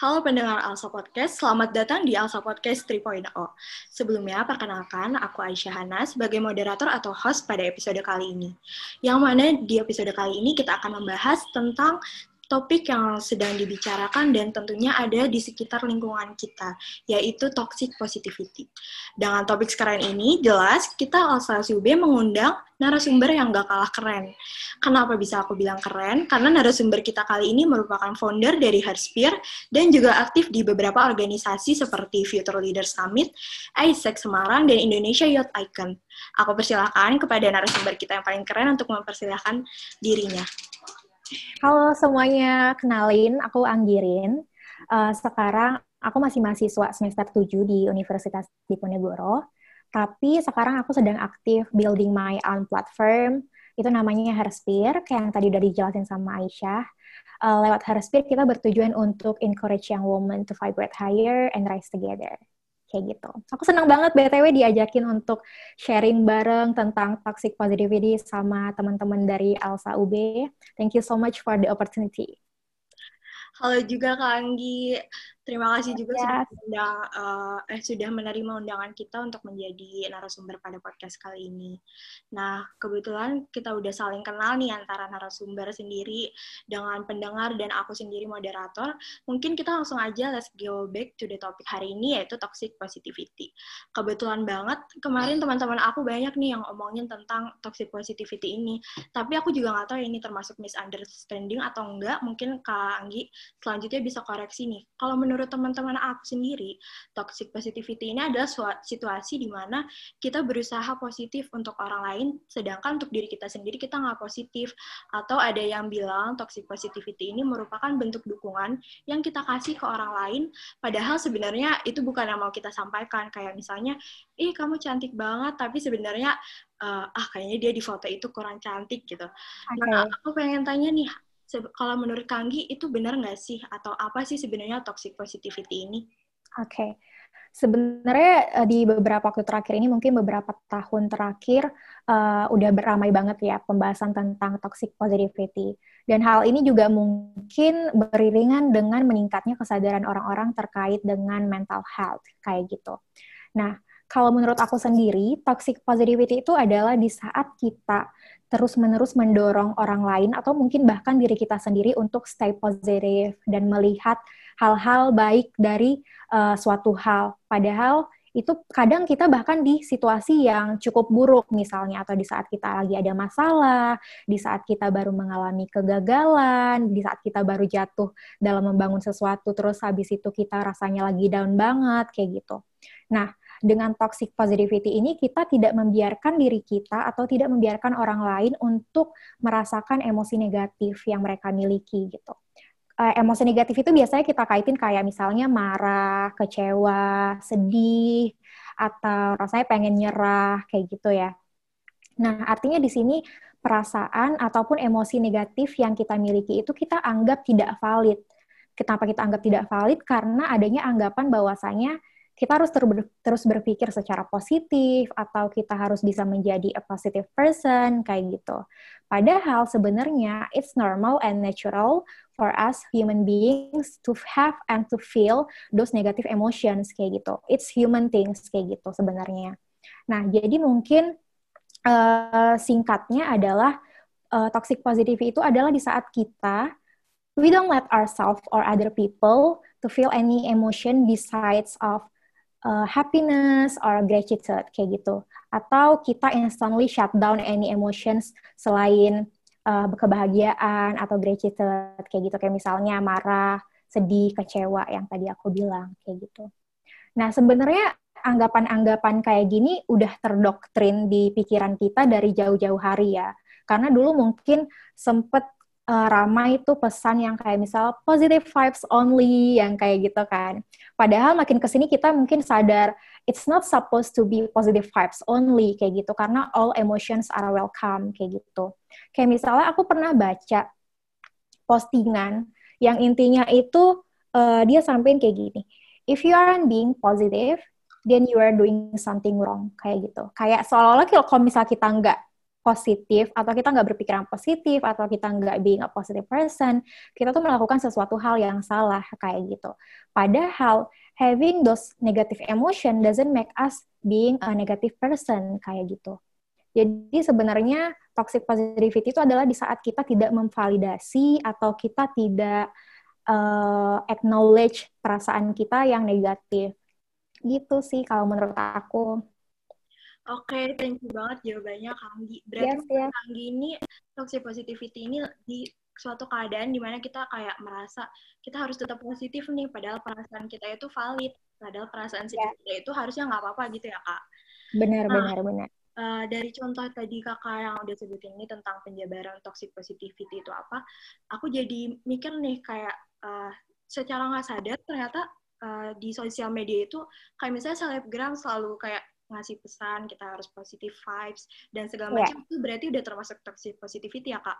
Halo pendengar Alsa Podcast, selamat datang di Alsa Podcast 3.0. Sebelumnya, perkenalkan, aku Aisyah Hana sebagai moderator atau host pada episode kali ini. Yang mana di episode kali ini kita akan membahas tentang topik yang sedang dibicarakan dan tentunya ada di sekitar lingkungan kita, yaitu toxic positivity. Dengan topik sekarang ini, jelas kita Alsa UB mengundang narasumber yang gak kalah keren. Kenapa bisa aku bilang keren? Karena narasumber kita kali ini merupakan founder dari Hersphere dan juga aktif di beberapa organisasi seperti Future Leaders Summit, ISEC Semarang, dan Indonesia Youth Icon. Aku persilahkan kepada narasumber kita yang paling keren untuk mempersilahkan dirinya. Halo semuanya, kenalin aku Anggirin. Uh, sekarang aku masih mahasiswa semester 7 di Universitas Diponegoro. Tapi sekarang aku sedang aktif building my own platform. Itu namanya Hersphere, kayak yang tadi udah dijelasin sama Aisyah. Uh, lewat Hersphere kita bertujuan untuk encourage young women to vibrate higher and rise together kayak gitu. Aku senang banget BTW diajakin untuk sharing bareng tentang toxic positivity sama teman-teman dari Alsa UB. Thank you so much for the opportunity. Halo juga Kak Anggi. Terima kasih juga yes. sudah undang, uh, eh, sudah menerima undangan kita untuk menjadi narasumber pada podcast kali ini. Nah, kebetulan kita udah saling kenal nih antara narasumber sendiri dengan pendengar dan aku sendiri moderator. Mungkin kita langsung aja let's go back to the topic hari ini yaitu toxic positivity. Kebetulan banget kemarin teman-teman aku banyak nih yang omongin tentang toxic positivity ini. Tapi aku juga nggak tahu ini termasuk misunderstanding atau enggak. Mungkin Kak Anggi selanjutnya bisa koreksi nih. Kalau menurut teman-teman aku sendiri, toxic positivity ini adalah situasi di mana kita berusaha positif untuk orang lain, sedangkan untuk diri kita sendiri kita nggak positif. Atau ada yang bilang toxic positivity ini merupakan bentuk dukungan yang kita kasih ke orang lain, padahal sebenarnya itu bukan yang mau kita sampaikan. Kayak misalnya, ih kamu cantik banget, tapi sebenarnya uh, ah kayaknya dia di foto itu kurang cantik gitu. Okay. Nah, aku pengen tanya nih, kalau menurut Kanggi itu benar nggak sih atau apa sih sebenarnya toxic positivity ini? Oke. Okay. Sebenarnya eh, di beberapa waktu terakhir ini mungkin beberapa tahun terakhir uh, udah beramai banget ya pembahasan tentang toxic positivity. Dan hal ini juga mungkin beriringan dengan meningkatnya kesadaran orang-orang terkait dengan mental health kayak gitu. Nah, kalau menurut aku sendiri, toxic positivity itu adalah di saat kita terus-menerus mendorong orang lain atau mungkin bahkan diri kita sendiri untuk stay positive dan melihat hal-hal baik dari uh, suatu hal. Padahal itu kadang kita bahkan di situasi yang cukup buruk misalnya atau di saat kita lagi ada masalah, di saat kita baru mengalami kegagalan, di saat kita baru jatuh dalam membangun sesuatu terus habis itu kita rasanya lagi down banget kayak gitu. Nah, dengan toxic positivity ini kita tidak membiarkan diri kita atau tidak membiarkan orang lain untuk merasakan emosi negatif yang mereka miliki gitu. Uh, emosi negatif itu biasanya kita kaitin kayak misalnya marah, kecewa, sedih, atau rasanya pengen nyerah kayak gitu ya. Nah, artinya di sini perasaan ataupun emosi negatif yang kita miliki itu kita anggap tidak valid. Kenapa kita anggap tidak valid? Karena adanya anggapan bahwasanya kita harus terus berpikir secara positif atau kita harus bisa menjadi a positive person kayak gitu. Padahal sebenarnya it's normal and natural for us human beings to have and to feel those negative emotions kayak gitu. It's human things kayak gitu sebenarnya. Nah, jadi mungkin uh, singkatnya adalah uh, toxic positivity itu adalah di saat kita we don't let ourselves or other people to feel any emotion besides of uh, happiness or gratitude kayak gitu atau kita instantly shut down any emotions selain uh, kebahagiaan atau gratitude kayak gitu kayak misalnya marah, sedih, kecewa yang tadi aku bilang kayak gitu. Nah, sebenarnya anggapan-anggapan kayak gini udah terdoktrin di pikiran kita dari jauh-jauh hari ya. Karena dulu mungkin sempet uh, ramai itu pesan yang kayak misal positive vibes only yang kayak gitu kan. Padahal makin ke sini kita mungkin sadar it's not supposed to be positive vibes only kayak gitu karena all emotions are welcome kayak gitu. Kayak misalnya aku pernah baca postingan yang intinya itu uh, dia sampein kayak gini. If you aren't being positive, then you are doing something wrong kayak gitu. Kayak seolah-olah kalau misal kita nggak positif atau kita nggak berpikiran positif atau kita nggak being a positive person, kita tuh melakukan sesuatu hal yang salah kayak gitu. Padahal having those negative emotion doesn't make us being a negative person kayak gitu. Jadi sebenarnya toxic positivity itu adalah di saat kita tidak memvalidasi atau kita tidak uh, acknowledge perasaan kita yang negatif. Gitu sih kalau menurut aku. Oke, okay, thank you banget jawabannya Kanggi. Berarti yes, yes. Kanggi ini toxic positivity ini di suatu keadaan di mana kita kayak merasa kita harus tetap positif nih, padahal perasaan kita itu valid, padahal perasaan yeah. kita itu harusnya nggak apa-apa gitu ya kak. Benar, nah, benar, benar. Uh, dari contoh tadi kakak yang udah sebutin ini tentang penjabaran toxic positivity itu apa, aku jadi mikir nih kayak uh, secara nggak sadar ternyata uh, di sosial media itu kayak misalnya selebgram selalu kayak ngasih pesan kita harus positive vibes dan segala yeah. macam itu berarti udah termasuk toxic positivity ya kak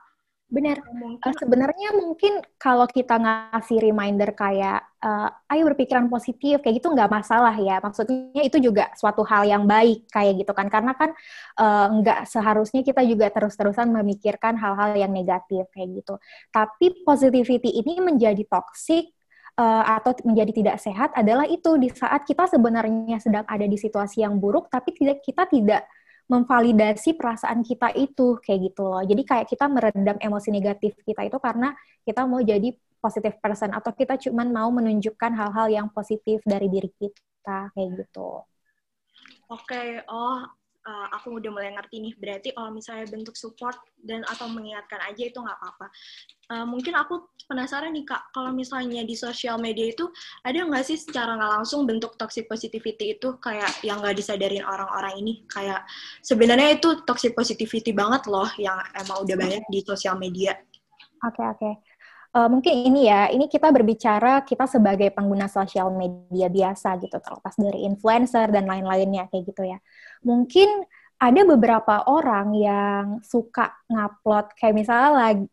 Benar. Uh, sebenarnya mungkin kalau kita ngasih reminder kayak, uh, ayo berpikiran positif, kayak gitu nggak masalah ya. Maksudnya itu juga suatu hal yang baik kayak gitu kan. Karena kan uh, nggak seharusnya kita juga terus-terusan memikirkan hal-hal yang negatif kayak gitu. Tapi positivity ini menjadi toxic uh, atau menjadi tidak sehat adalah itu di saat kita sebenarnya sedang ada di situasi yang buruk tapi tidak kita tidak memvalidasi perasaan kita itu kayak gitu loh. Jadi kayak kita meredam emosi negatif kita itu karena kita mau jadi positive person atau kita cuma mau menunjukkan hal-hal yang positif dari diri kita kayak gitu. Oke, okay. oh uh, aku udah mulai ngerti nih. Berarti kalau misalnya bentuk support dan atau mengingatkan aja itu nggak apa-apa. Uh, mungkin aku penasaran nih kak, kalau misalnya di sosial media itu ada nggak sih secara nggak langsung bentuk toxic positivity itu kayak yang nggak disadarin orang-orang ini? Kayak sebenarnya itu toxic positivity banget loh yang emang udah banyak di sosial media. Oke okay, oke. Uh, mungkin ini ya, ini kita berbicara kita sebagai pengguna sosial media biasa gitu, terlepas dari influencer dan lain-lainnya kayak gitu ya. Mungkin ada beberapa orang yang suka ngupload kayak misalnya lagi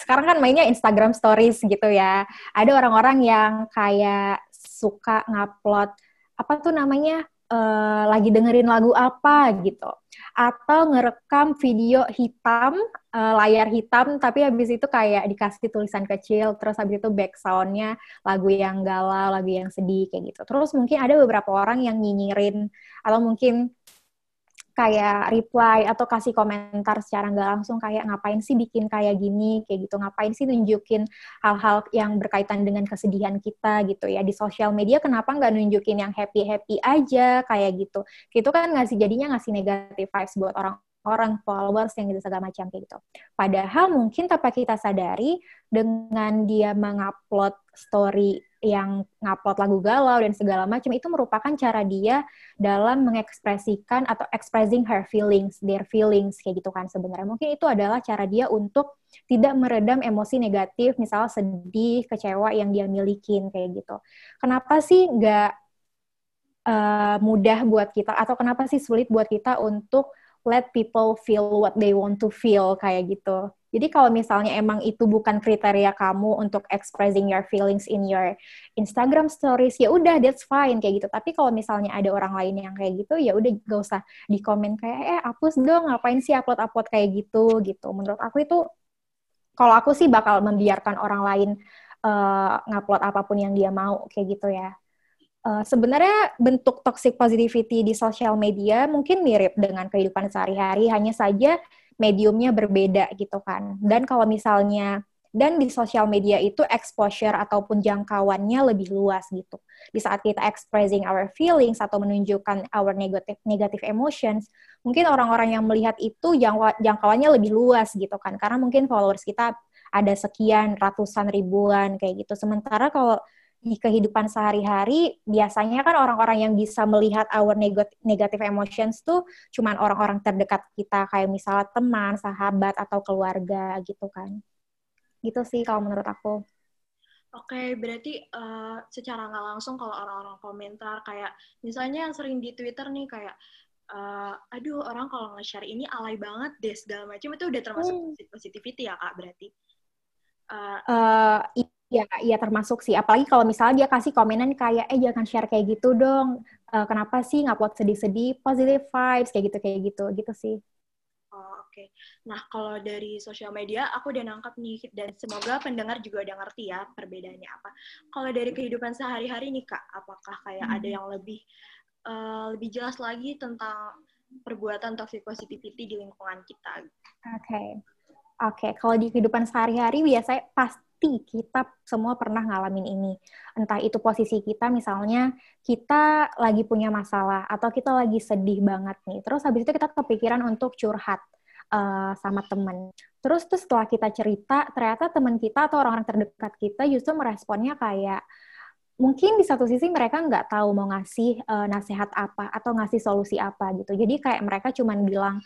sekarang kan mainnya Instagram Stories gitu ya. Ada orang-orang yang kayak suka ngupload apa tuh namanya uh, lagi dengerin lagu apa gitu. Atau ngerekam video hitam uh, layar hitam tapi habis itu kayak dikasih tulisan kecil terus habis itu back soundnya lagu yang galau lagu yang sedih kayak gitu. Terus mungkin ada beberapa orang yang nyinyirin atau mungkin kayak reply atau kasih komentar secara nggak langsung kayak ngapain sih bikin kayak gini? Kayak gitu. Ngapain sih nunjukin hal-hal yang berkaitan dengan kesedihan kita? Gitu ya. Di sosial media kenapa nggak nunjukin yang happy happy aja? Kayak gitu. Gitu kan ngasih jadinya ngasih negatif vibes buat orang orang followers yang gitu segala macam kayak gitu. Padahal mungkin tanpa kita sadari dengan dia mengupload story yang ngupload lagu galau dan segala macam itu merupakan cara dia dalam mengekspresikan atau expressing her feelings, their feelings kayak gitu kan sebenarnya. Mungkin itu adalah cara dia untuk tidak meredam emosi negatif, misalnya sedih, kecewa yang dia milikin kayak gitu. Kenapa sih nggak uh, mudah buat kita atau kenapa sih sulit buat kita untuk let people feel what they want to feel kayak gitu. Jadi kalau misalnya emang itu bukan kriteria kamu untuk expressing your feelings in your Instagram stories, ya udah that's fine kayak gitu. Tapi kalau misalnya ada orang lain yang kayak gitu, ya udah gak usah di komen kayak eh hapus dong, ngapain sih upload-upload kayak gitu gitu. Menurut aku itu kalau aku sih bakal membiarkan orang lain uh, ngupload apa pun yang dia mau kayak gitu ya. Uh, sebenarnya bentuk toxic positivity di sosial media mungkin mirip dengan kehidupan sehari-hari, hanya saja mediumnya berbeda gitu kan. Dan kalau misalnya dan di sosial media itu exposure ataupun jangkauannya lebih luas gitu. Di saat kita expressing our feelings atau menunjukkan our negative negative emotions, mungkin orang-orang yang melihat itu jangkauannya lebih luas gitu kan. Karena mungkin followers kita ada sekian ratusan ribuan kayak gitu. Sementara kalau di kehidupan sehari-hari biasanya kan orang-orang yang bisa melihat our negative emotions tuh cuman orang-orang terdekat kita kayak misalnya teman, sahabat atau keluarga gitu kan. Gitu sih kalau menurut aku. Oke, okay, berarti uh, secara nggak langsung kalau orang-orang komentar kayak misalnya yang sering di Twitter nih kayak uh, aduh orang kalau nge-share ini alay banget deh segala macam itu udah termasuk hmm. positivity ya kak berarti. Uh, uh, Ya, ya termasuk sih. Apalagi kalau misalnya dia kasih komenan kayak, eh jangan share kayak gitu dong. Uh, kenapa sih ngupload sedih-sedih, positive vibes, kayak gitu, kayak gitu. Gitu sih. Oh, oke. Okay. Nah, kalau dari sosial media, aku udah nangkap nih, dan semoga pendengar juga udah ngerti ya perbedaannya apa. Kalau dari kehidupan sehari-hari nih, Kak, apakah kayak hmm. ada yang lebih uh, lebih jelas lagi tentang perbuatan toxic positivity di lingkungan kita? Oke. Okay. Oke, okay. kalau di kehidupan sehari-hari biasanya pasti kita semua pernah ngalamin ini. Entah itu posisi kita misalnya kita lagi punya masalah atau kita lagi sedih banget nih. Terus habis itu kita kepikiran untuk curhat uh, sama temen. Terus tuh setelah kita cerita, ternyata teman kita atau orang-orang terdekat kita justru meresponnya kayak mungkin di satu sisi mereka nggak tahu mau ngasih uh, nasihat apa atau ngasih solusi apa gitu. Jadi kayak mereka cuman bilang,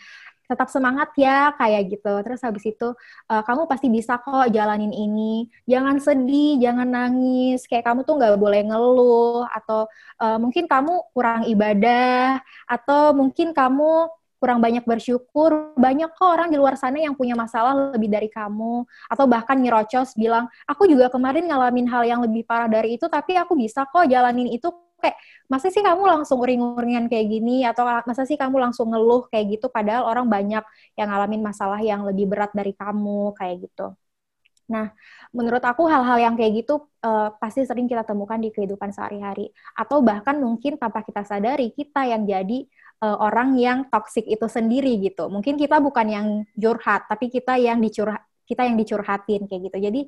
tetap semangat ya kayak gitu. Terus habis itu uh, kamu pasti bisa kok jalanin ini. Jangan sedih, jangan nangis. Kayak kamu tuh nggak boleh ngeluh atau uh, mungkin kamu kurang ibadah atau mungkin kamu kurang banyak bersyukur. Banyak kok orang di luar sana yang punya masalah lebih dari kamu atau bahkan nyerocos bilang, "Aku juga kemarin ngalamin hal yang lebih parah dari itu tapi aku bisa kok jalanin itu kayak masa sih kamu langsung uring-uringan kayak gini atau masa sih kamu langsung ngeluh kayak gitu padahal orang banyak yang ngalamin masalah yang lebih berat dari kamu kayak gitu. Nah, menurut aku hal-hal yang kayak gitu uh, pasti sering kita temukan di kehidupan sehari-hari atau bahkan mungkin tanpa kita sadari kita yang jadi uh, orang yang toksik itu sendiri gitu. Mungkin kita bukan yang curhat, tapi kita yang dicurhat kita yang dicurhatin kayak gitu. Jadi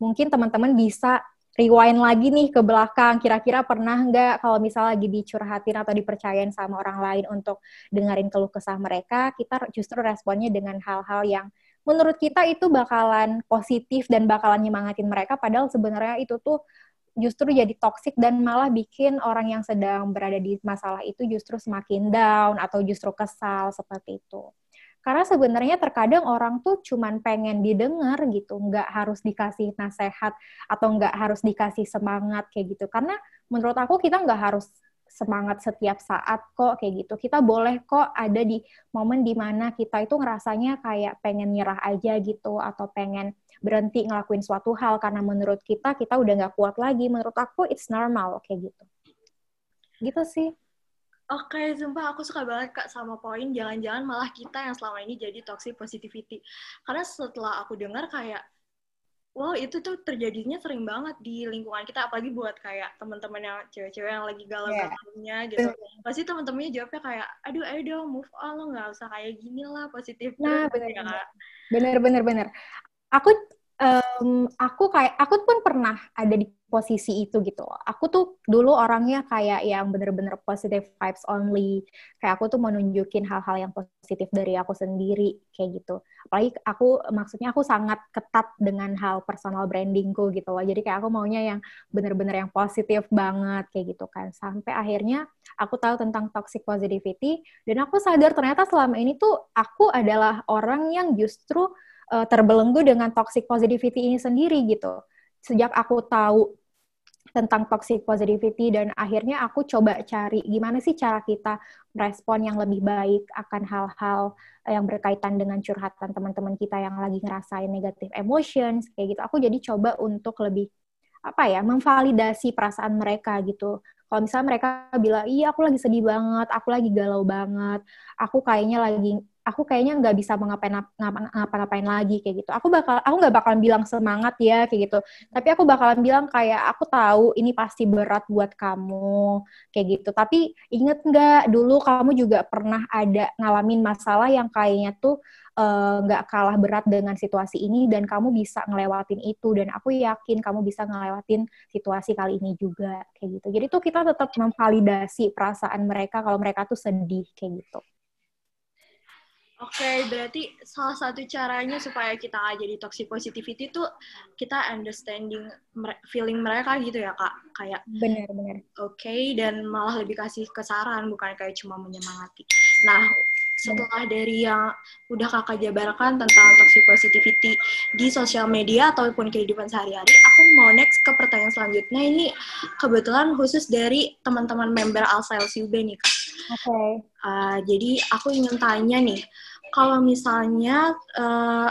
mungkin teman-teman bisa rewind lagi nih ke belakang, kira-kira pernah nggak kalau misalnya lagi dicurhatin atau dipercayain sama orang lain untuk dengerin keluh kesah mereka, kita justru responnya dengan hal-hal yang menurut kita itu bakalan positif dan bakalan nyemangatin mereka, padahal sebenarnya itu tuh justru jadi toxic dan malah bikin orang yang sedang berada di masalah itu justru semakin down atau justru kesal seperti itu. Karena sebenarnya terkadang orang tuh cuman pengen didengar gitu, nggak harus dikasih nasihat atau nggak harus dikasih semangat kayak gitu. Karena menurut aku kita nggak harus semangat setiap saat kok kayak gitu. Kita boleh kok ada di momen di mana kita itu ngerasanya kayak pengen nyerah aja gitu atau pengen berhenti ngelakuin suatu hal karena menurut kita kita udah nggak kuat lagi. Menurut aku it's normal kayak gitu. Gitu sih. Oke, okay, sumpah aku suka banget Kak sama poin. Jangan-jangan malah kita yang selama ini jadi toxic positivity. Karena setelah aku dengar kayak wow itu tuh terjadinya sering banget di lingkungan kita. Apalagi buat kayak teman-teman yang cewek-cewek yang lagi galau-galaunya yeah. gitu pasti teman-temannya jawabnya kayak aduh ayo dong move on. Lo nggak usah kayak gini lah positif nah bener ya, bener bener bener aku um, aku kayak aku pun pernah ada di posisi itu gitu. Aku tuh dulu orangnya kayak yang bener-bener positive vibes only. Kayak aku tuh mau nunjukin hal-hal yang positif dari aku sendiri kayak gitu. Apalagi aku maksudnya aku sangat ketat dengan hal personal brandingku gitu loh. Jadi kayak aku maunya yang bener-bener yang positif banget kayak gitu kan. Sampai akhirnya aku tahu tentang toxic positivity dan aku sadar ternyata selama ini tuh aku adalah orang yang justru uh, terbelenggu dengan toxic positivity ini sendiri gitu. Sejak aku tahu tentang toxic positivity dan akhirnya aku coba cari gimana sih cara kita merespon yang lebih baik akan hal-hal yang berkaitan dengan curhatan teman-teman kita yang lagi ngerasain negative emotions kayak gitu. Aku jadi coba untuk lebih apa ya memvalidasi perasaan mereka gitu. Kalau misalnya mereka bilang, iya aku lagi sedih banget, aku lagi galau banget, aku kayaknya lagi aku kayaknya nggak bisa ngapa-ngapain lagi kayak gitu. Aku bakal aku nggak bakalan bilang semangat ya kayak gitu. Tapi aku bakalan bilang kayak aku tahu ini pasti berat buat kamu kayak gitu. Tapi inget nggak dulu kamu juga pernah ada ngalamin masalah yang kayaknya tuh eh, nggak uh, kalah berat dengan situasi ini dan kamu bisa ngelewatin itu dan aku yakin kamu bisa ngelewatin situasi kali ini juga kayak gitu. Jadi tuh kita tetap memvalidasi perasaan mereka kalau mereka tuh sedih kayak gitu. Oke, okay, berarti salah satu caranya supaya kita nggak jadi toxic positivity itu kita understanding feeling mereka gitu ya kak, kayak benar-benar. Oke, okay, dan malah lebih kasih kesaran bukan kayak cuma menyemangati. Nah, setelah dari yang udah kakak jabarkan tentang toxic positivity di sosial media ataupun kehidupan sehari-hari, aku mau next ke pertanyaan selanjutnya. Ini kebetulan khusus dari teman-teman member Alsails UB nih kak. Oke. Okay. Uh, jadi aku ingin tanya nih kalau misalnya uh,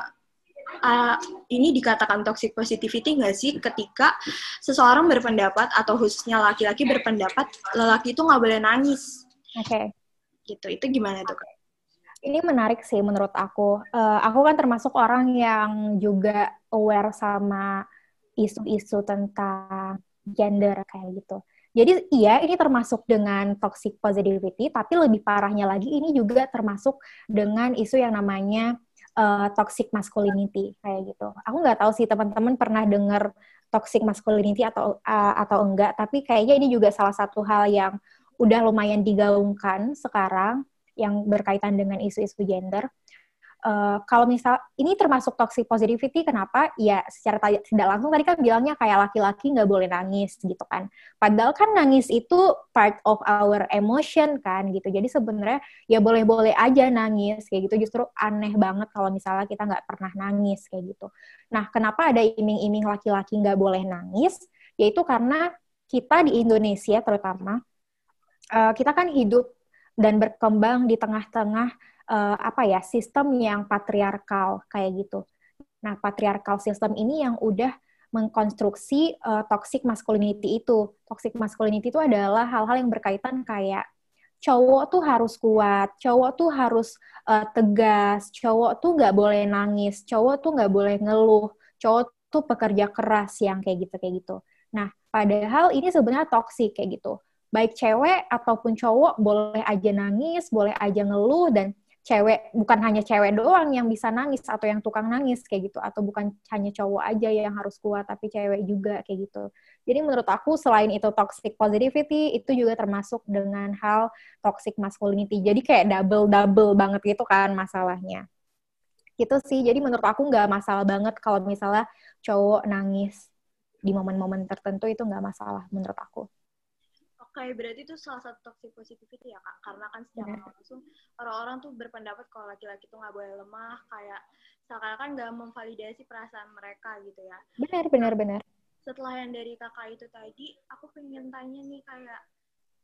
uh, ini dikatakan toxic positivity nggak sih ketika seseorang berpendapat atau khususnya laki-laki berpendapat lelaki itu nggak boleh nangis? Oke. Okay. Gitu. Itu gimana tuh? Ini menarik sih menurut aku. Uh, aku kan termasuk orang yang juga aware sama isu-isu tentang gender kayak gitu. Jadi iya ini termasuk dengan toxic positivity, tapi lebih parahnya lagi ini juga termasuk dengan isu yang namanya uh, toxic masculinity kayak gitu. Aku nggak tahu sih teman-teman pernah dengar toxic masculinity atau uh, atau enggak, tapi kayaknya ini juga salah satu hal yang udah lumayan digaungkan sekarang yang berkaitan dengan isu-isu gender uh, kalau misal ini termasuk toxic positivity kenapa? Ya secara tidak langsung tadi kan bilangnya kayak laki-laki nggak boleh nangis gitu kan. Padahal kan nangis itu part of our emotion kan gitu. Jadi sebenarnya ya boleh-boleh aja nangis kayak gitu. Justru aneh banget kalau misalnya kita nggak pernah nangis kayak gitu. Nah kenapa ada iming-iming laki-laki nggak boleh nangis? Yaitu karena kita di Indonesia terutama uh, kita kan hidup dan berkembang di tengah-tengah uh, apa ya sistem yang patriarkal kayak gitu. Nah, patriarkal sistem ini yang udah mengkonstruksi uh, toxic masculinity itu. Toxic masculinity itu adalah hal-hal yang berkaitan kayak cowok tuh harus kuat, cowok tuh harus uh, tegas, cowok tuh nggak boleh nangis, cowok tuh nggak boleh ngeluh, cowok tuh pekerja keras yang kayak gitu kayak gitu. Nah, padahal ini sebenarnya toxic kayak gitu. Baik cewek ataupun cowok boleh aja nangis, boleh aja ngeluh dan cewek bukan hanya cewek doang yang bisa nangis atau yang tukang nangis kayak gitu atau bukan hanya cowok aja yang harus kuat tapi cewek juga kayak gitu. Jadi menurut aku selain itu toxic positivity itu juga termasuk dengan hal toxic masculinity. Jadi kayak double double banget gitu kan masalahnya. Gitu sih. Jadi menurut aku nggak masalah banget kalau misalnya cowok nangis di momen-momen tertentu itu nggak masalah menurut aku kayak berarti itu salah satu toxic positivity ya kak. Karena kan secara yeah. langsung orang-orang tuh berpendapat kalau laki-laki tuh nggak boleh lemah kayak seakan-akan nggak memvalidasi perasaan mereka gitu ya. Benar benar benar. Setelah yang dari kakak itu tadi aku pengen tanya nih kayak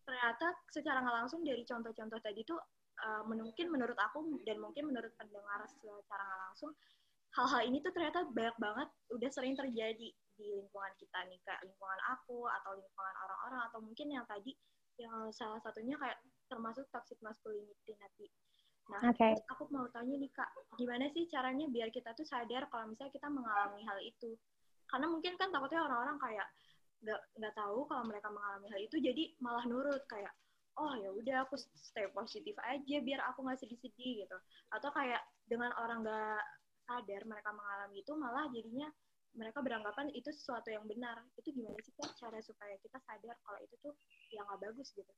ternyata secara nggak langsung dari contoh-contoh tadi tuh uh, mungkin menurut aku dan mungkin menurut pendengar secara nggak langsung hal-hal ini tuh ternyata banyak banget udah sering terjadi di lingkungan kita nih kayak lingkungan aku atau lingkungan orang-orang atau mungkin yang tadi yang salah satunya kayak termasuk toxic masculinity nanti. Nah, okay. aku mau tanya nih kak, gimana sih caranya biar kita tuh sadar kalau misalnya kita mengalami hal itu? Karena mungkin kan takutnya orang-orang kayak nggak nggak tahu kalau mereka mengalami hal itu, jadi malah nurut kayak oh ya udah aku stay positif aja biar aku nggak sedih-sedih gitu. Atau kayak dengan orang nggak sadar mereka mengalami itu malah jadinya mereka beranggapan itu sesuatu yang benar. Itu gimana sih kak cara supaya kita sadar kalau itu tuh yang nggak bagus gitu?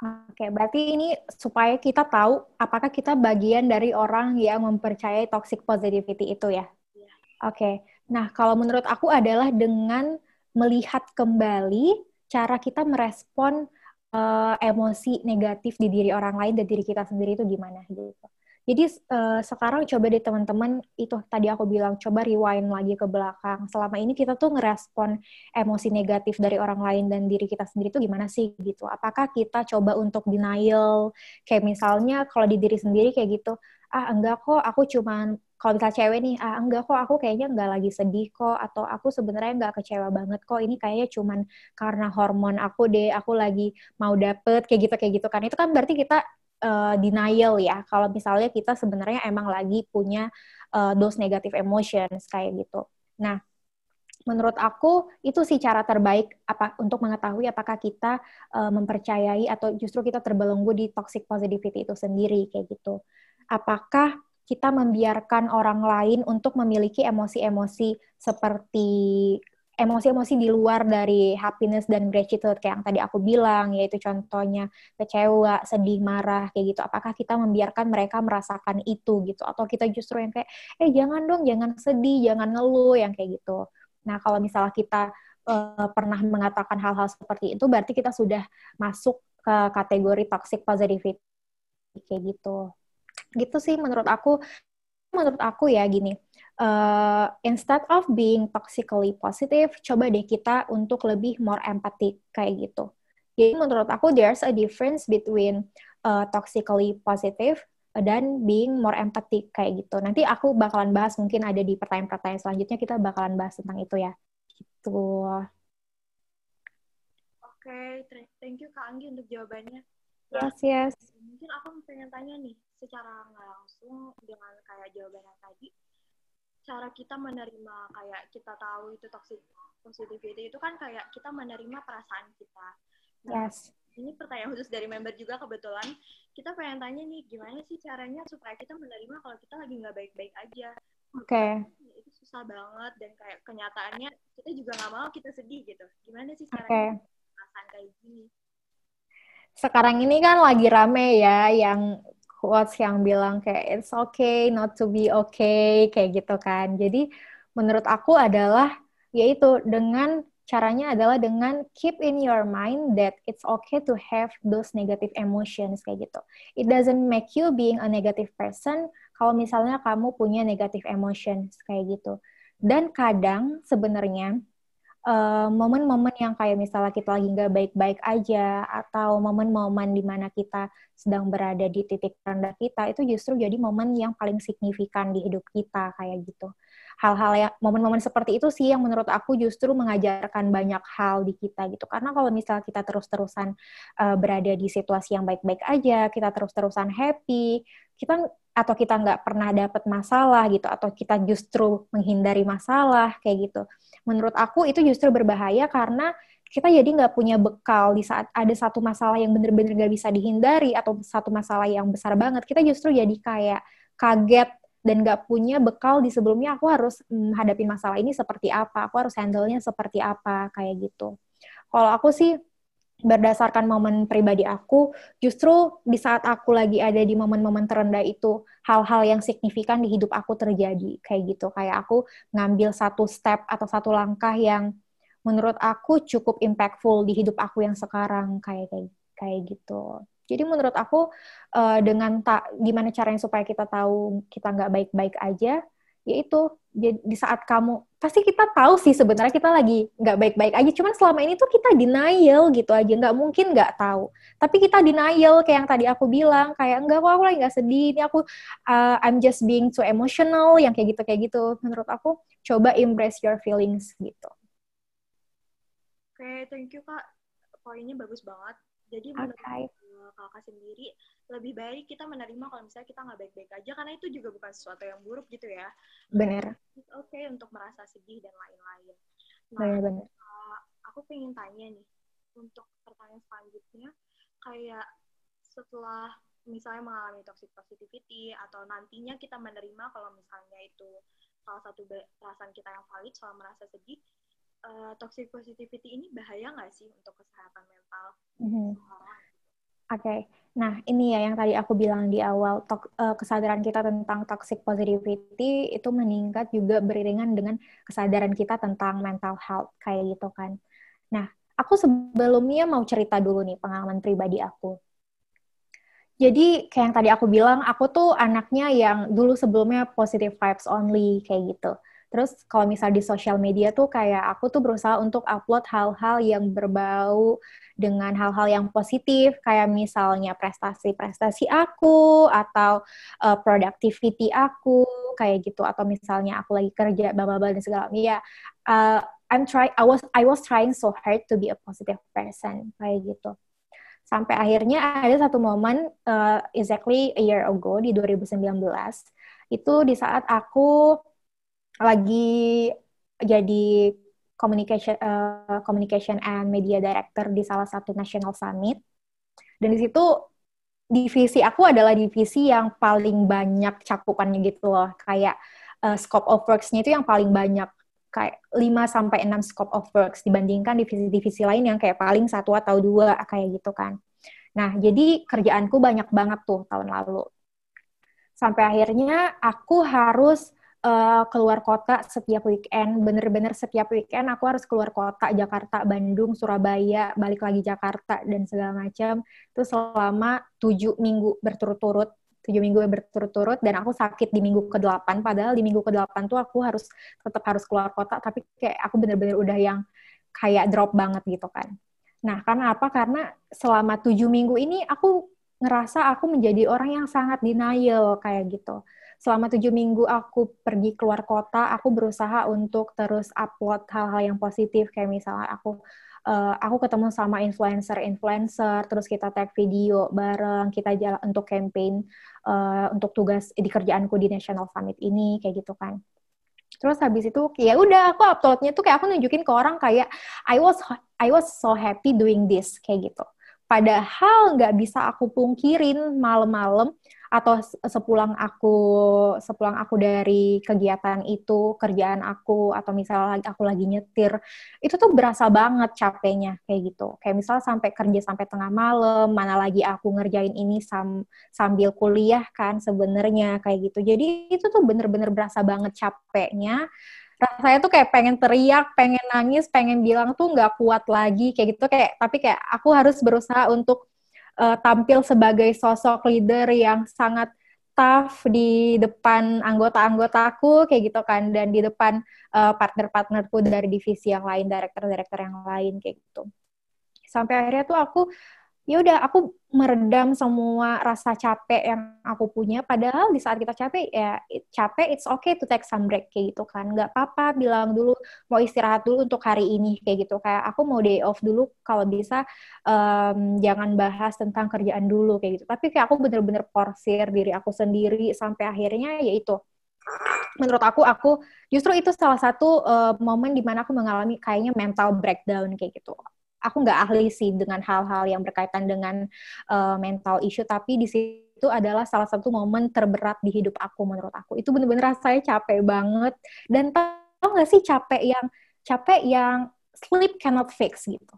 Oke, berarti ini supaya kita tahu apakah kita bagian dari orang yang mempercayai toxic positivity itu ya? Yeah. Oke, nah kalau menurut aku adalah dengan melihat kembali cara kita merespon uh, emosi negatif di diri orang lain dan diri kita sendiri itu gimana gitu. Jadi uh, sekarang coba deh teman-teman itu tadi aku bilang coba rewind lagi ke belakang. Selama ini kita tuh ngerespon emosi negatif dari orang lain dan diri kita sendiri tuh gimana sih gitu. Apakah kita coba untuk denial kayak misalnya kalau di diri sendiri kayak gitu, ah enggak kok aku cuman kalau misalnya cewek nih, ah enggak kok aku kayaknya enggak lagi sedih kok, atau aku sebenarnya enggak kecewa banget kok, ini kayaknya cuman karena hormon aku deh, aku lagi mau dapet, kayak gitu, kayak gitu kan. Itu kan berarti kita uh, denial ya kalau misalnya kita sebenarnya emang lagi punya uh, those negative emotions kayak gitu. Nah, menurut aku itu sih cara terbaik apa untuk mengetahui apakah kita uh, mempercayai atau justru kita terbelenggu di toxic positivity itu sendiri kayak gitu. Apakah kita membiarkan orang lain untuk memiliki emosi-emosi seperti emosi-emosi di luar dari happiness dan gratitude kayak yang tadi aku bilang yaitu contohnya kecewa, sedih, marah kayak gitu. Apakah kita membiarkan mereka merasakan itu gitu atau kita justru yang kayak eh jangan dong, jangan sedih, jangan ngeluh yang kayak gitu. Nah, kalau misalnya kita uh, pernah mengatakan hal-hal seperti itu berarti kita sudah masuk ke kategori toxic positivity kayak gitu. Gitu sih menurut aku menurut aku ya gini uh, instead of being toxically positive, coba deh kita untuk lebih more empathic kayak gitu. Jadi menurut aku there's a difference between uh, toxically positive dan being more empathic kayak gitu. Nanti aku bakalan bahas mungkin ada di pertanyaan-pertanyaan selanjutnya kita bakalan bahas tentang itu ya. Gitu. Oke, okay, thank you Kak Anggi untuk jawabannya. Yes, yes. mungkin aku pengen tanya nih secara nggak langsung dengan kayak jawaban yang tadi cara kita menerima kayak kita tahu itu toxic positivity itu kan kayak kita menerima perasaan kita. Nah, yes. ini pertanyaan khusus dari member juga kebetulan. Kita pengen tanya nih gimana sih caranya supaya kita menerima kalau kita lagi nggak baik-baik aja? Oke. Okay. itu susah banget dan kayak kenyataannya kita juga nggak mau kita sedih gitu. Gimana sih caranya okay. perasaan kayak gini? Sekarang ini kan lagi rame ya yang quotes yang bilang kayak it's okay not to be okay kayak gitu kan jadi menurut aku adalah yaitu dengan caranya adalah dengan keep in your mind that it's okay to have those negative emotions kayak gitu. It doesn't make you being a negative person kalau misalnya kamu punya negative emotions kayak gitu. Dan kadang sebenarnya uh, momen-momen yang kayak misalnya kita lagi nggak baik-baik aja atau momen-momen di mana kita sedang berada di titik rendah kita itu justru jadi momen yang paling signifikan di hidup kita kayak gitu. Hal-hal yang momen-momen seperti itu sih yang menurut aku justru mengajarkan banyak hal di kita gitu. Karena kalau misalnya kita terus-terusan uh, berada di situasi yang baik-baik aja kita terus-terusan happy kita atau kita nggak pernah dapat masalah gitu atau kita justru menghindari masalah kayak gitu menurut aku itu justru berbahaya karena kita jadi nggak punya bekal di saat ada satu masalah yang bener-bener nggak bisa dihindari atau satu masalah yang besar banget kita justru jadi kayak kaget dan gak punya bekal di sebelumnya aku harus hmm, masalah ini seperti apa, aku harus handle-nya seperti apa, kayak gitu. Kalau aku sih berdasarkan momen pribadi aku, justru di saat aku lagi ada di momen-momen terendah itu, hal-hal yang signifikan di hidup aku terjadi, kayak gitu. Kayak aku ngambil satu step atau satu langkah yang menurut aku cukup impactful di hidup aku yang sekarang, kayak kayak kayak gitu. Jadi menurut aku uh, dengan tak gimana caranya supaya kita tahu kita nggak baik-baik aja, yaitu di saat kamu pasti kita tahu sih sebenarnya kita lagi nggak baik-baik aja. Cuman selama ini tuh kita denial gitu aja, nggak mungkin nggak tahu. Tapi kita denial kayak yang tadi aku bilang, kayak enggak kok aku lagi nggak sedih, ini aku uh, I'm just being too emotional, yang kayak gitu kayak gitu. Menurut aku coba embrace your feelings gitu. Oke, okay, thank you kak. Poinnya bagus banget. Jadi menurut okay kakak sendiri lebih baik kita menerima kalau misalnya kita nggak baik-baik aja karena itu juga bukan sesuatu yang buruk gitu ya. Benar oke okay untuk merasa sedih dan lain-lain. Nah benar, Uh, aku pengen tanya nih untuk pertanyaan selanjutnya kayak setelah misalnya mengalami toxic positivity atau nantinya kita menerima kalau misalnya itu salah satu perasaan kita yang valid soal merasa sedih uh, toxic positivity ini bahaya nggak sih untuk kesehatan mental mm -hmm. Oke, okay. Nah ini ya yang tadi aku bilang di awal, tok, uh, kesadaran kita tentang toxic positivity itu meningkat juga beriringan dengan kesadaran kita tentang mental health, kayak gitu kan. Nah, aku sebelumnya mau cerita dulu nih pengalaman pribadi aku. Jadi kayak yang tadi aku bilang, aku tuh anaknya yang dulu sebelumnya positive vibes only, kayak gitu. Terus kalau misal di sosial media tuh kayak aku tuh berusaha untuk upload hal-hal yang berbau dengan hal-hal yang positif kayak misalnya prestasi-prestasi aku atau uh, productivity aku kayak gitu. Atau misalnya aku lagi kerja bla dan segala ya uh, I'm try I was I was trying so hard to be a positive person kayak gitu. Sampai akhirnya ada satu momen uh, exactly a year ago di 2019 itu di saat aku lagi jadi communication uh, communication and media director di salah satu national summit dan di situ divisi aku adalah divisi yang paling banyak cakupannya gitu loh kayak uh, scope of works-nya itu yang paling banyak kayak 5 sampai 6 scope of works dibandingkan divisi-divisi lain yang kayak paling satu atau dua kayak gitu kan. Nah, jadi kerjaanku banyak banget tuh tahun lalu. Sampai akhirnya aku harus uh, keluar kota setiap weekend, bener-bener setiap weekend aku harus keluar kota, Jakarta, Bandung, Surabaya, balik lagi Jakarta, dan segala macam. Itu selama tujuh minggu berturut-turut, tujuh minggu berturut-turut, dan aku sakit di minggu ke-8, padahal di minggu ke-8 tuh aku harus tetap harus keluar kota, tapi kayak aku bener-bener udah yang kayak drop banget gitu kan. Nah, karena apa? Karena selama tujuh minggu ini aku ngerasa aku menjadi orang yang sangat denial kayak gitu selama tujuh minggu aku pergi keluar kota, aku berusaha untuk terus upload hal-hal yang positif, kayak misalnya aku uh, aku ketemu sama influencer-influencer, terus kita tag video bareng, kita jalan untuk campaign uh, untuk tugas di kerjaanku di National Summit ini kayak gitu kan. Terus habis itu ya udah aku uploadnya tuh kayak aku nunjukin ke orang kayak I was I was so happy doing this kayak gitu. Padahal nggak bisa aku pungkirin malam-malam atau sepulang aku sepulang aku dari kegiatan itu kerjaan aku atau misalnya aku lagi nyetir itu tuh berasa banget capeknya kayak gitu. Kayak misal sampai kerja sampai tengah malam mana lagi aku ngerjain ini sam sambil kuliah kan sebenarnya kayak gitu. Jadi itu tuh bener-bener berasa banget capeknya rasanya tuh kayak pengen teriak, pengen nangis, pengen bilang tuh nggak kuat lagi kayak gitu kayak tapi kayak aku harus berusaha untuk uh, tampil sebagai sosok leader yang sangat tough di depan anggota-anggotaku kayak gitu kan dan di depan uh, partner-partnerku dari divisi yang lain, direktur-direktur yang lain kayak gitu. Sampai akhirnya tuh aku ya udah aku meredam semua rasa capek yang aku punya. Padahal di saat kita capek ya capek it's okay to take some break kayak gitu kan. Nggak apa-apa bilang dulu mau istirahat dulu untuk hari ini kayak gitu. Kayak aku mau day off dulu kalau bisa um, jangan bahas tentang kerjaan dulu kayak gitu. Tapi kayak aku bener-bener porsir diri aku sendiri sampai akhirnya yaitu menurut aku aku justru itu salah satu uh, momen di mana aku mengalami kayaknya mental breakdown kayak gitu aku nggak ahli sih dengan hal-hal yang berkaitan dengan uh, mental issue, tapi di situ adalah salah satu momen terberat di hidup aku menurut aku. Itu bener-bener rasanya capek banget. Dan tau nggak sih capek yang capek yang sleep cannot fix gitu.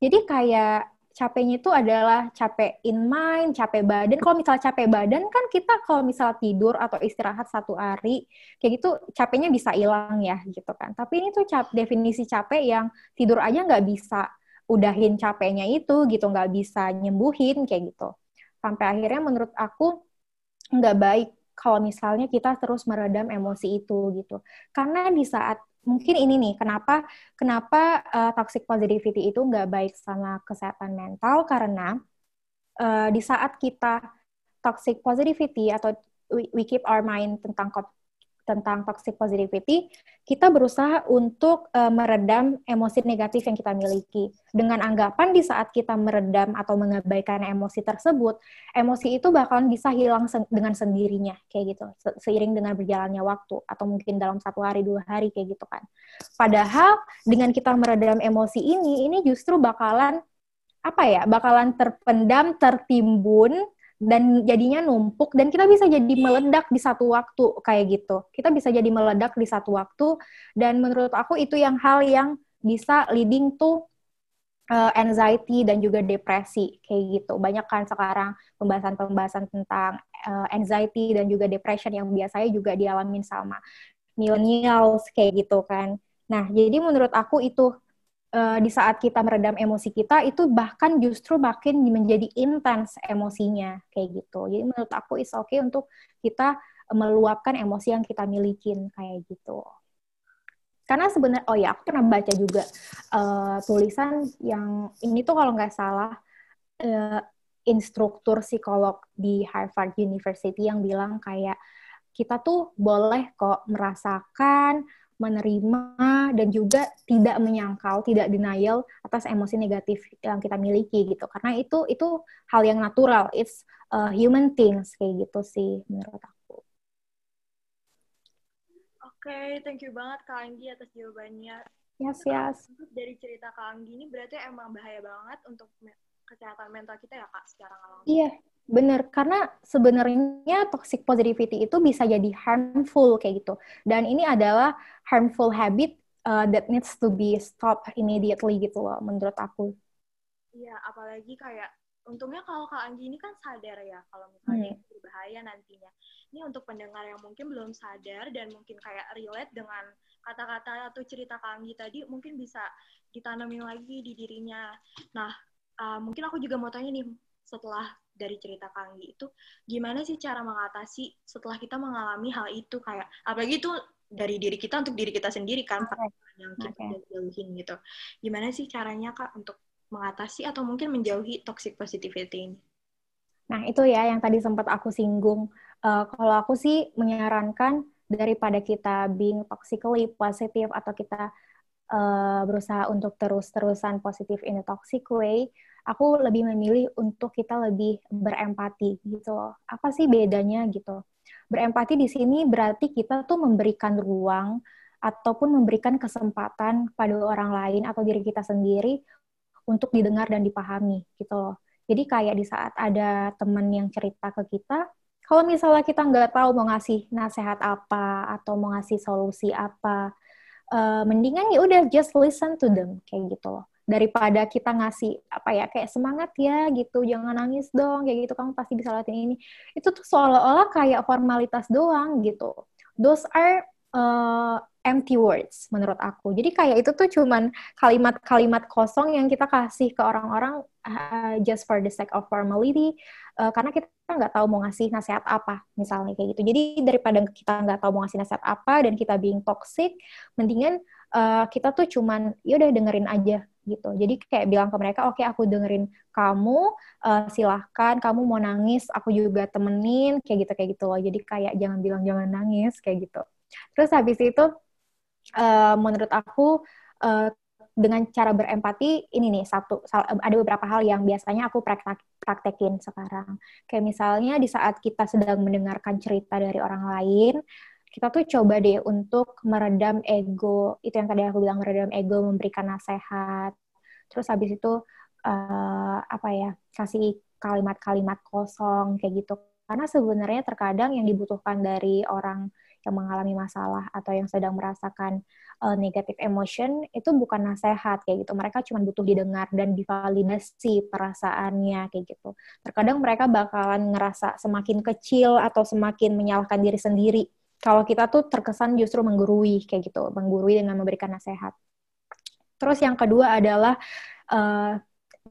Jadi kayak capeknya itu adalah capek in mind, capek badan. Kalau misalnya capek badan kan kita kalau misalnya tidur atau istirahat satu hari, kayak gitu capeknya bisa hilang ya gitu kan. Tapi ini tuh cap definisi capek yang tidur aja nggak bisa udahin capeknya itu gitu, nggak bisa nyembuhin kayak gitu. Sampai akhirnya menurut aku nggak baik kalau misalnya kita terus meredam emosi itu gitu. Karena di saat mungkin ini nih kenapa kenapa uh, toxic positivity itu nggak baik sama kesehatan mental? Karena uh, di saat kita toxic positivity atau we, we keep our mind tentang tentang toxic positivity, kita berusaha untuk uh, meredam emosi negatif yang kita miliki. Dengan anggapan di saat kita meredam atau mengabaikan emosi tersebut, emosi itu bakalan bisa hilang sen dengan sendirinya, kayak gitu, se seiring dengan berjalannya waktu, atau mungkin dalam satu hari, dua hari, kayak gitu kan. Padahal, dengan kita meredam emosi ini, ini justru bakalan, apa ya, bakalan terpendam, tertimbun, dan jadinya numpuk dan kita bisa jadi meledak di satu waktu kayak gitu. Kita bisa jadi meledak di satu waktu dan menurut aku itu yang hal yang bisa leading to uh, anxiety dan juga depresi kayak gitu. Banyak kan sekarang pembahasan-pembahasan tentang uh, anxiety dan juga depression yang biasanya juga dialamin sama millennials kayak gitu kan. Nah, jadi menurut aku itu uh, di saat kita meredam emosi kita itu bahkan justru makin menjadi intens emosinya kayak gitu. Jadi menurut aku is okay untuk kita meluapkan emosi yang kita milikin kayak gitu. Karena sebenarnya oh ya aku pernah baca juga uh, tulisan yang ini tuh kalau nggak salah uh, instruktur psikolog di Harvard University yang bilang kayak kita tuh boleh kok merasakan menerima dan juga tidak menyangkal, tidak denial atas emosi negatif yang kita miliki gitu. Karena itu itu hal yang natural, it's a human things kayak gitu sih menurut aku. Oke, okay, thank you banget Kak Anggi atas jawabannya. Yes, yes. Dari cerita Kak Anggi ini berarti emang bahaya banget untuk kesehatan mental kita ya Kak secara alami. Iya, Bener, karena sebenarnya toxic positivity itu bisa jadi harmful kayak gitu. Dan ini adalah harmful habit uh, that needs to be stopped immediately gitu loh, menurut aku. Iya, apalagi kayak untungnya kalau Kak Anggi ini kan sadar ya kalau misalnya hmm. berbahaya nantinya. Ini untuk pendengar yang mungkin belum sadar dan mungkin kayak relate dengan kata-kata atau cerita Kak Anggi tadi mungkin bisa ditanamin lagi di dirinya. Nah, uh, mungkin aku juga mau tanya nih setelah dari cerita Kanggi itu gimana sih cara mengatasi setelah kita mengalami hal itu kayak apalagi itu dari diri kita untuk diri kita sendiri kan okay. yang kita okay. jauhin gitu gimana sih caranya kak untuk mengatasi atau mungkin menjauhi toxic positivity ini nah itu ya yang tadi sempat aku singgung uh, kalau aku sih menyarankan daripada kita being toxically positive atau kita uh, berusaha untuk terus-terusan positif in a toxic way, aku lebih memilih untuk kita lebih berempati gitu loh. Apa sih bedanya gitu? Berempati di sini berarti kita tuh memberikan ruang ataupun memberikan kesempatan pada orang lain atau diri kita sendiri untuk didengar dan dipahami gitu loh. Jadi kayak di saat ada teman yang cerita ke kita, kalau misalnya kita nggak tahu mau ngasih nasihat apa atau mau ngasih solusi apa, uh, mendingan ya udah just listen to them kayak gitu loh daripada kita ngasih apa ya kayak semangat ya gitu jangan nangis dong kayak gitu kamu pasti bisa latin ini itu tuh seolah-olah kayak formalitas doang gitu those are uh, empty words menurut aku. Jadi kayak itu tuh cuman kalimat-kalimat kosong yang kita kasih ke orang-orang uh, just for the sake of formality uh, karena kita nggak tahu mau ngasih nasihat apa misalnya kayak gitu. Jadi daripada kita nggak tahu mau ngasih nasihat apa dan kita being toxic, mendingan uh, kita tuh cuman ya udah dengerin aja gitu. Jadi kayak bilang ke mereka, oke okay, aku dengerin kamu, uh, silahkan kamu mau nangis, aku juga temenin, kayak gitu kayak gitu loh. Jadi kayak jangan bilang jangan nangis kayak gitu. Terus habis itu uh, menurut aku uh, dengan cara berempati ini nih satu ada beberapa hal yang biasanya aku praktek, praktekin sekarang kayak misalnya di saat kita sedang mendengarkan cerita dari orang lain kita tuh coba deh untuk meredam ego itu yang tadi aku bilang meredam ego memberikan nasihat terus habis itu uh, apa ya kasih kalimat-kalimat kosong kayak gitu karena sebenarnya terkadang yang dibutuhkan dari orang yang mengalami masalah atau yang sedang merasakan uh, negative emotion itu bukan nasihat kayak gitu. Mereka cuma butuh didengar dan divalidasi perasaannya kayak gitu. Terkadang mereka bakalan ngerasa semakin kecil atau semakin menyalahkan diri sendiri. Kalau kita tuh terkesan justru menggurui kayak gitu, menggurui dengan memberikan nasihat. Terus yang kedua adalah uh,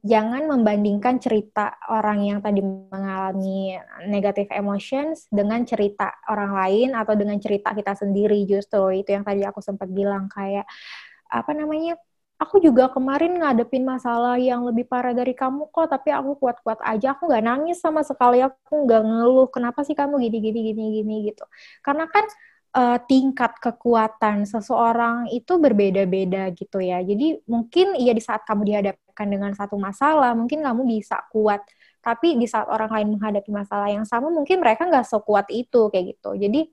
jangan membandingkan cerita orang yang tadi mengalami negative emotions dengan cerita orang lain atau dengan cerita kita sendiri justru itu yang tadi aku sempat bilang kayak apa namanya aku juga kemarin ngadepin masalah yang lebih parah dari kamu kok tapi aku kuat-kuat aja aku nggak nangis sama sekali aku nggak ngeluh kenapa sih kamu gini gini gini gini gitu karena kan uh, tingkat kekuatan seseorang itu berbeda-beda gitu ya. Jadi mungkin ya di saat kamu dihadapkan dengan satu masalah, mungkin kamu bisa kuat. Tapi di saat orang lain menghadapi masalah yang sama, mungkin mereka nggak sekuat itu kayak gitu. Jadi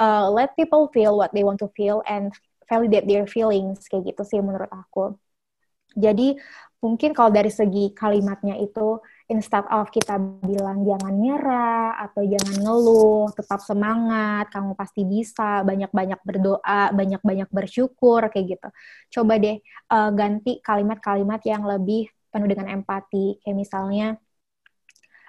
uh, let people feel what they want to feel and validate their feelings kayak gitu sih menurut aku. Jadi mungkin kalau dari segi kalimatnya itu instead of kita bilang jangan nyerah atau jangan ngeluh, tetap semangat, kamu pasti bisa, banyak-banyak berdoa, banyak-banyak bersyukur kayak gitu. Coba deh uh, ganti kalimat-kalimat yang lebih penuh dengan empati, kayak misalnya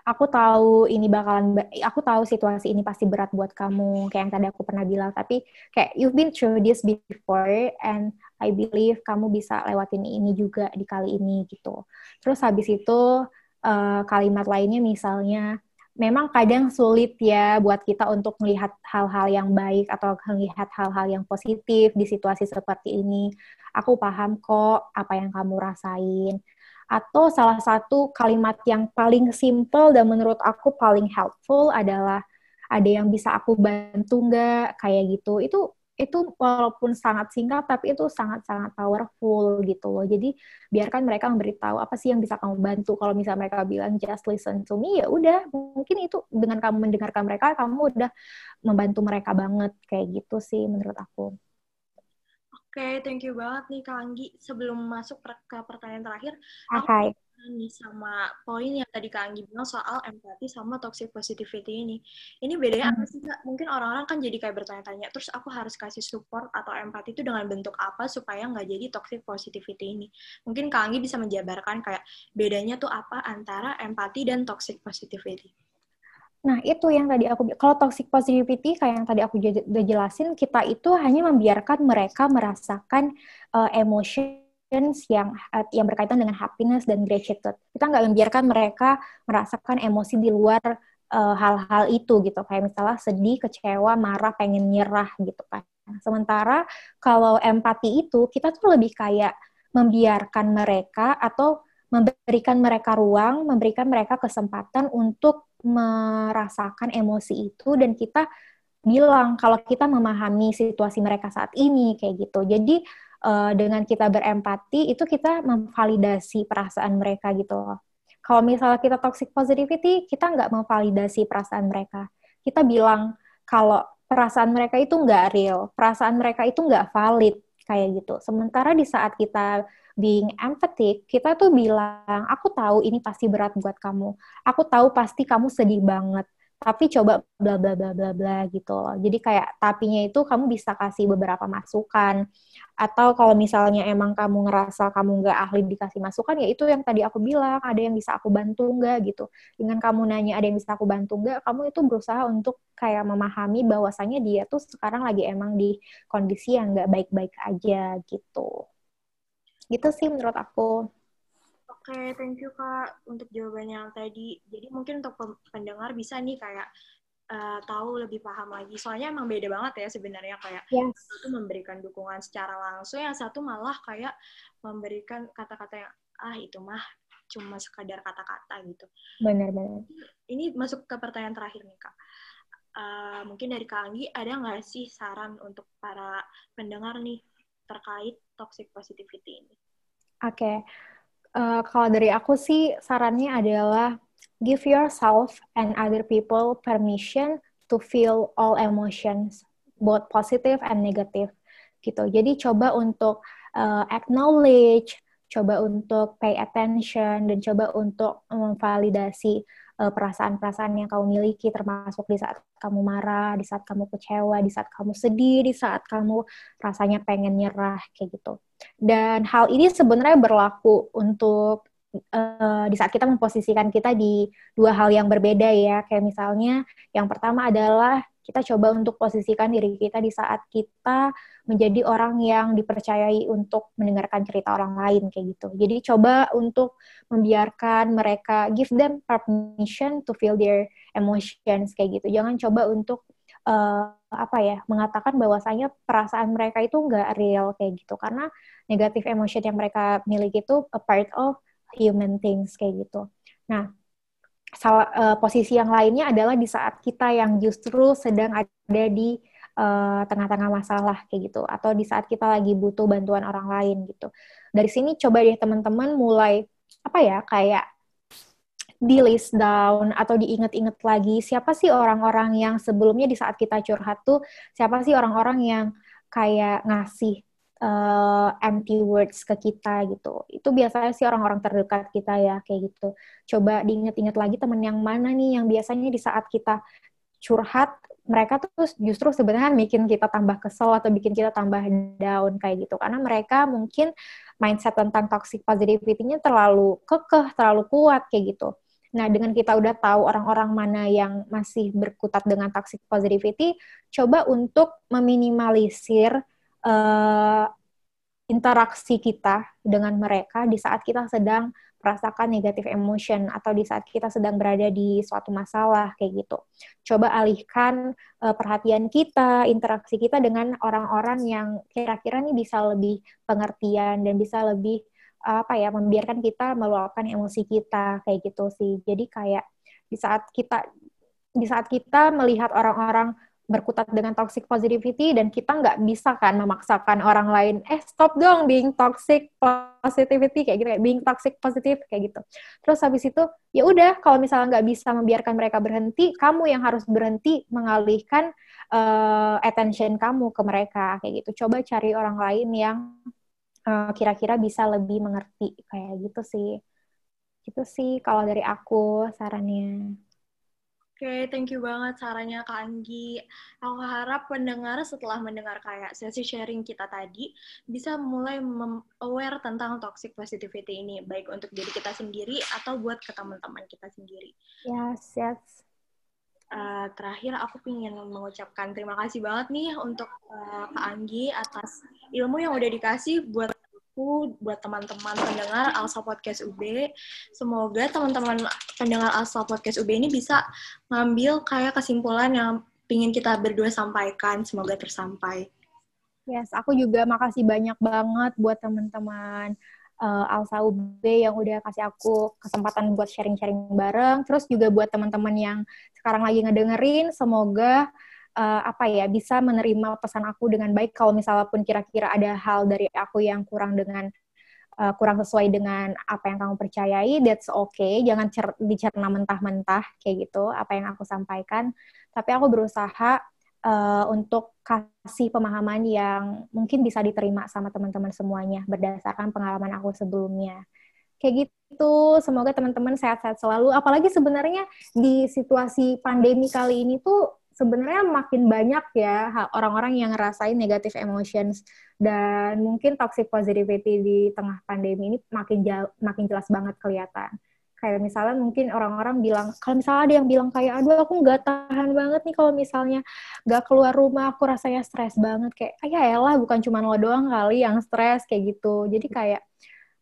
aku tahu ini bakalan aku tahu situasi ini pasti berat buat kamu kayak yang tadi aku pernah bilang tapi kayak you've been through this before and I believe kamu bisa lewatin ini juga di kali ini gitu terus habis itu uh, kalimat lainnya misalnya memang kadang sulit ya buat kita untuk melihat hal-hal yang baik atau melihat hal-hal yang positif di situasi seperti ini. Aku paham kok apa yang kamu rasain. Atau salah satu kalimat yang paling simple dan menurut aku paling helpful adalah ada yang bisa aku bantu nggak kayak gitu. Itu itu walaupun sangat singkat tapi itu sangat-sangat powerful gitu loh. Jadi biarkan mereka memberitahu apa sih yang bisa kamu bantu. Kalau misalnya mereka bilang just listen to me ya udah mungkin itu dengan kamu mendengarkan mereka kamu udah membantu mereka banget kayak gitu sih menurut aku. Oke, okay, thank you banget nih Kak Anggi. Sebelum masuk ke pertanyaan terakhir, okay. aku nih sama poin yang tadi Kak Anggi bilang soal empati sama toxic positivity ini. Ini bedanya apa hmm. sih Kak? Mungkin orang-orang kan jadi kayak bertanya-tanya, terus aku harus kasih support atau empati itu dengan bentuk apa supaya nggak jadi toxic positivity ini. Mungkin Kak Anggi bisa menjabarkan kayak bedanya tuh apa antara empati dan toxic positivity. Nah, itu yang tadi aku kalau toxic positivity kayak yang tadi aku udah jelasin, kita itu hanya membiarkan mereka merasakan uh, emotion yang uh, yang berkaitan dengan happiness dan gratitude. Kita nggak membiarkan mereka merasakan emosi di luar eh, hal-hal uh, itu gitu. Kayak misalnya sedih, kecewa, marah, pengen nyerah gitu kan. Sementara kalau empati itu kita tuh lebih kayak membiarkan mereka atau memberikan mereka ruang, memberikan mereka kesempatan untuk merasakan emosi itu dan kita bilang kalau kita memahami situasi mereka saat ini kayak gitu. Jadi uh, dengan kita berempati itu kita memvalidasi perasaan mereka gitu loh. Kalau misalnya kita toxic positivity, kita nggak memvalidasi perasaan mereka. Kita bilang kalau perasaan mereka itu nggak real, perasaan mereka itu nggak valid kayak gitu. Sementara di saat kita being empathic, kita tuh bilang, aku tahu ini pasti berat buat kamu. Aku tahu pasti kamu sedih banget tapi coba bla bla bla bla bla gitu loh. Jadi kayak tapinya itu kamu bisa kasih beberapa masukan atau kalau misalnya emang kamu ngerasa kamu nggak ahli dikasih masukan ya itu yang tadi aku bilang ada yang bisa aku bantu nggak gitu. Dengan kamu nanya ada yang bisa aku bantu nggak, kamu itu berusaha untuk kayak memahami bahwasannya dia tuh sekarang lagi emang di kondisi yang nggak baik-baik aja gitu. Gitu sih menurut aku. Oke, okay, thank you Kak untuk jawabannya yang tadi. Jadi mungkin untuk pendengar bisa nih kayak uh, tahu lebih paham lagi. Soalnya emang beda banget ya sebenarnya kayak yes. satu memberikan dukungan secara langsung, yang satu malah kayak memberikan kata-kata yang ah itu mah cuma sekadar kata-kata gitu. Benar-benar. Ini masuk ke pertanyaan terakhir nih Kak. Uh, mungkin dari Kak Anggi ada nggak sih saran untuk para pendengar nih terkait toxic positivity ini? Oke. Okay uh, kalau dari aku sih sarannya adalah give yourself and other people permission to feel all emotions, both positive and negative gitu. Jadi coba untuk uh, acknowledge, coba untuk pay attention dan coba untuk memvalidasi uh, perasaan-perasaan yang kamu miliki termasuk di saat kamu marah, di saat kamu kecewa, di saat kamu sedih, di saat kamu rasanya pengen nyerah kayak gitu. Dan hal ini sebenarnya berlaku untuk uh, di saat kita memposisikan kita di dua hal yang berbeda ya. Kayak misalnya yang pertama adalah kita coba untuk posisikan diri kita di saat kita menjadi orang yang dipercayai untuk mendengarkan cerita orang lain kayak gitu. Jadi coba untuk membiarkan mereka give them permission to feel their emotions kayak gitu. Jangan coba untuk uh, apa ya mengatakan bahwasanya perasaan mereka itu nggak real kayak gitu karena negatif emotion yang mereka miliki itu a part of human things kayak gitu. Nah, salah, uh, posisi yang lainnya adalah di saat kita yang justru sedang ada di tengah tengah-tengah masalah kayak gitu atau di saat kita lagi butuh bantuan orang lain gitu. Dari sini coba deh teman-teman mulai apa ya kayak di list down atau diinget-inget lagi siapa sih orang-orang yang sebelumnya di saat kita curhat tuh siapa sih orang-orang yang kayak ngasih uh, empty words ke kita gitu. Itu biasanya sih orang-orang terdekat kita ya kayak gitu. Coba diinget-inget lagi temen yang mana nih yang biasanya di saat kita curhat mereka tuh justru sebenarnya bikin kita tambah kesel atau bikin kita tambah down kayak gitu karena mereka mungkin mindset tentang toxic positivity-nya terlalu kekeh, terlalu kuat kayak gitu. Nah, dengan kita udah tahu orang-orang mana yang masih berkutat dengan toxic positivity, coba untuk meminimalisir uh, interaksi kita dengan mereka di saat kita sedang merasakan negatif emotion atau di saat kita sedang berada di suatu masalah kayak gitu. Coba alihkan uh, perhatian kita, interaksi kita dengan orang-orang yang kira-kira nih bisa lebih pengertian dan bisa lebih apa ya membiarkan kita meluapkan emosi kita kayak gitu sih. Jadi kayak di saat kita di saat kita melihat orang-orang berkutat dengan toxic positivity dan kita nggak bisa kan memaksakan orang lain eh stop dong being toxic positivity kayak gitu kayak being toxic positive kayak gitu. Terus habis itu ya udah kalau misalnya nggak bisa membiarkan mereka berhenti kamu yang harus berhenti mengalihkan uh, attention kamu ke mereka kayak gitu. Coba cari orang lain yang kira kira-kira bisa lebih mengerti kayak gitu sih. Itu sih kalau dari aku sarannya Oke, okay, thank you banget sarannya Kak Anggi. Aku harap pendengar setelah mendengar kayak sesi sharing kita tadi bisa mulai aware tentang toxic positivity ini, baik untuk diri kita sendiri atau buat ke teman-teman kita sendiri. Yes, yes. Uh, terakhir aku ingin mengucapkan terima kasih banget nih untuk uh, Kak Anggi atas ilmu yang udah dikasih buat aku buat teman-teman pendengar Alsa Podcast UB. Semoga teman-teman pendengar Alsa Podcast UB ini bisa ngambil kayak kesimpulan yang ingin kita berdua sampaikan. Semoga tersampai. Yes, aku juga makasih banyak banget buat teman-teman uh, Alsa UB yang udah kasih aku kesempatan buat sharing-sharing bareng. Terus juga buat teman-teman yang sekarang lagi ngedengerin, semoga uh, apa ya bisa menerima pesan aku dengan baik kalau misalnya pun kira-kira ada hal dari aku yang kurang dengan uh, kurang sesuai dengan apa yang kamu percayai that's okay jangan cer dicerna mentah-mentah kayak gitu apa yang aku sampaikan tapi aku berusaha uh, untuk kasih pemahaman yang mungkin bisa diterima sama teman-teman semuanya berdasarkan pengalaman aku sebelumnya kayak gitu. Semoga teman-teman sehat-sehat selalu. Apalagi sebenarnya di situasi pandemi kali ini tuh sebenarnya makin banyak ya orang-orang yang ngerasain negative emotions dan mungkin toxic positivity di tengah pandemi ini makin jauh, makin jelas banget kelihatan. Kayak misalnya mungkin orang-orang bilang, kalau misalnya ada yang bilang kayak, aduh aku nggak tahan banget nih kalau misalnya nggak keluar rumah, aku rasanya stres banget. Kayak, ah, ya elah bukan cuma lo doang kali yang stres kayak gitu. Jadi kayak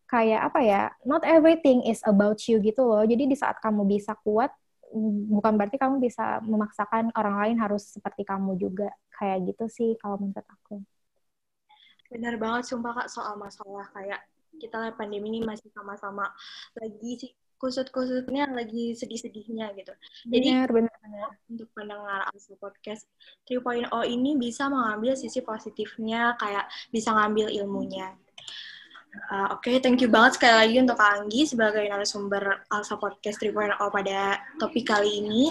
kayak apa ya not everything is about you gitu loh jadi di saat kamu bisa kuat bukan berarti kamu bisa memaksakan orang lain harus seperti kamu juga kayak gitu sih kalau menurut aku benar banget sumpah kak soal masalah kayak kita lihat pandemi ini masih sama-sama lagi sih kusut-kusutnya lagi sedih-sedihnya gitu. Jadi benar, benar, benar. untuk pendengar asal podcast 3.0 ini bisa mengambil sisi positifnya kayak bisa ngambil ilmunya. Uh, Oke, okay, thank you banget sekali lagi untuk Kak Anggi sebagai narasumber Alsa Podcast 3.0 pada topik kali ini.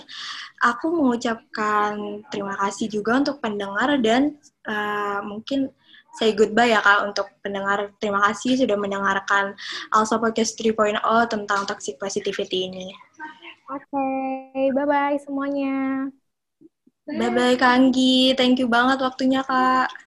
Aku mengucapkan terima kasih juga untuk pendengar dan uh, mungkin say goodbye ya Kak untuk pendengar. Terima kasih sudah mendengarkan Alsa Podcast 3.0 tentang toxic positivity ini. Oke, okay, bye-bye semuanya. Bye-bye Kak Anggi, thank you banget waktunya Kak.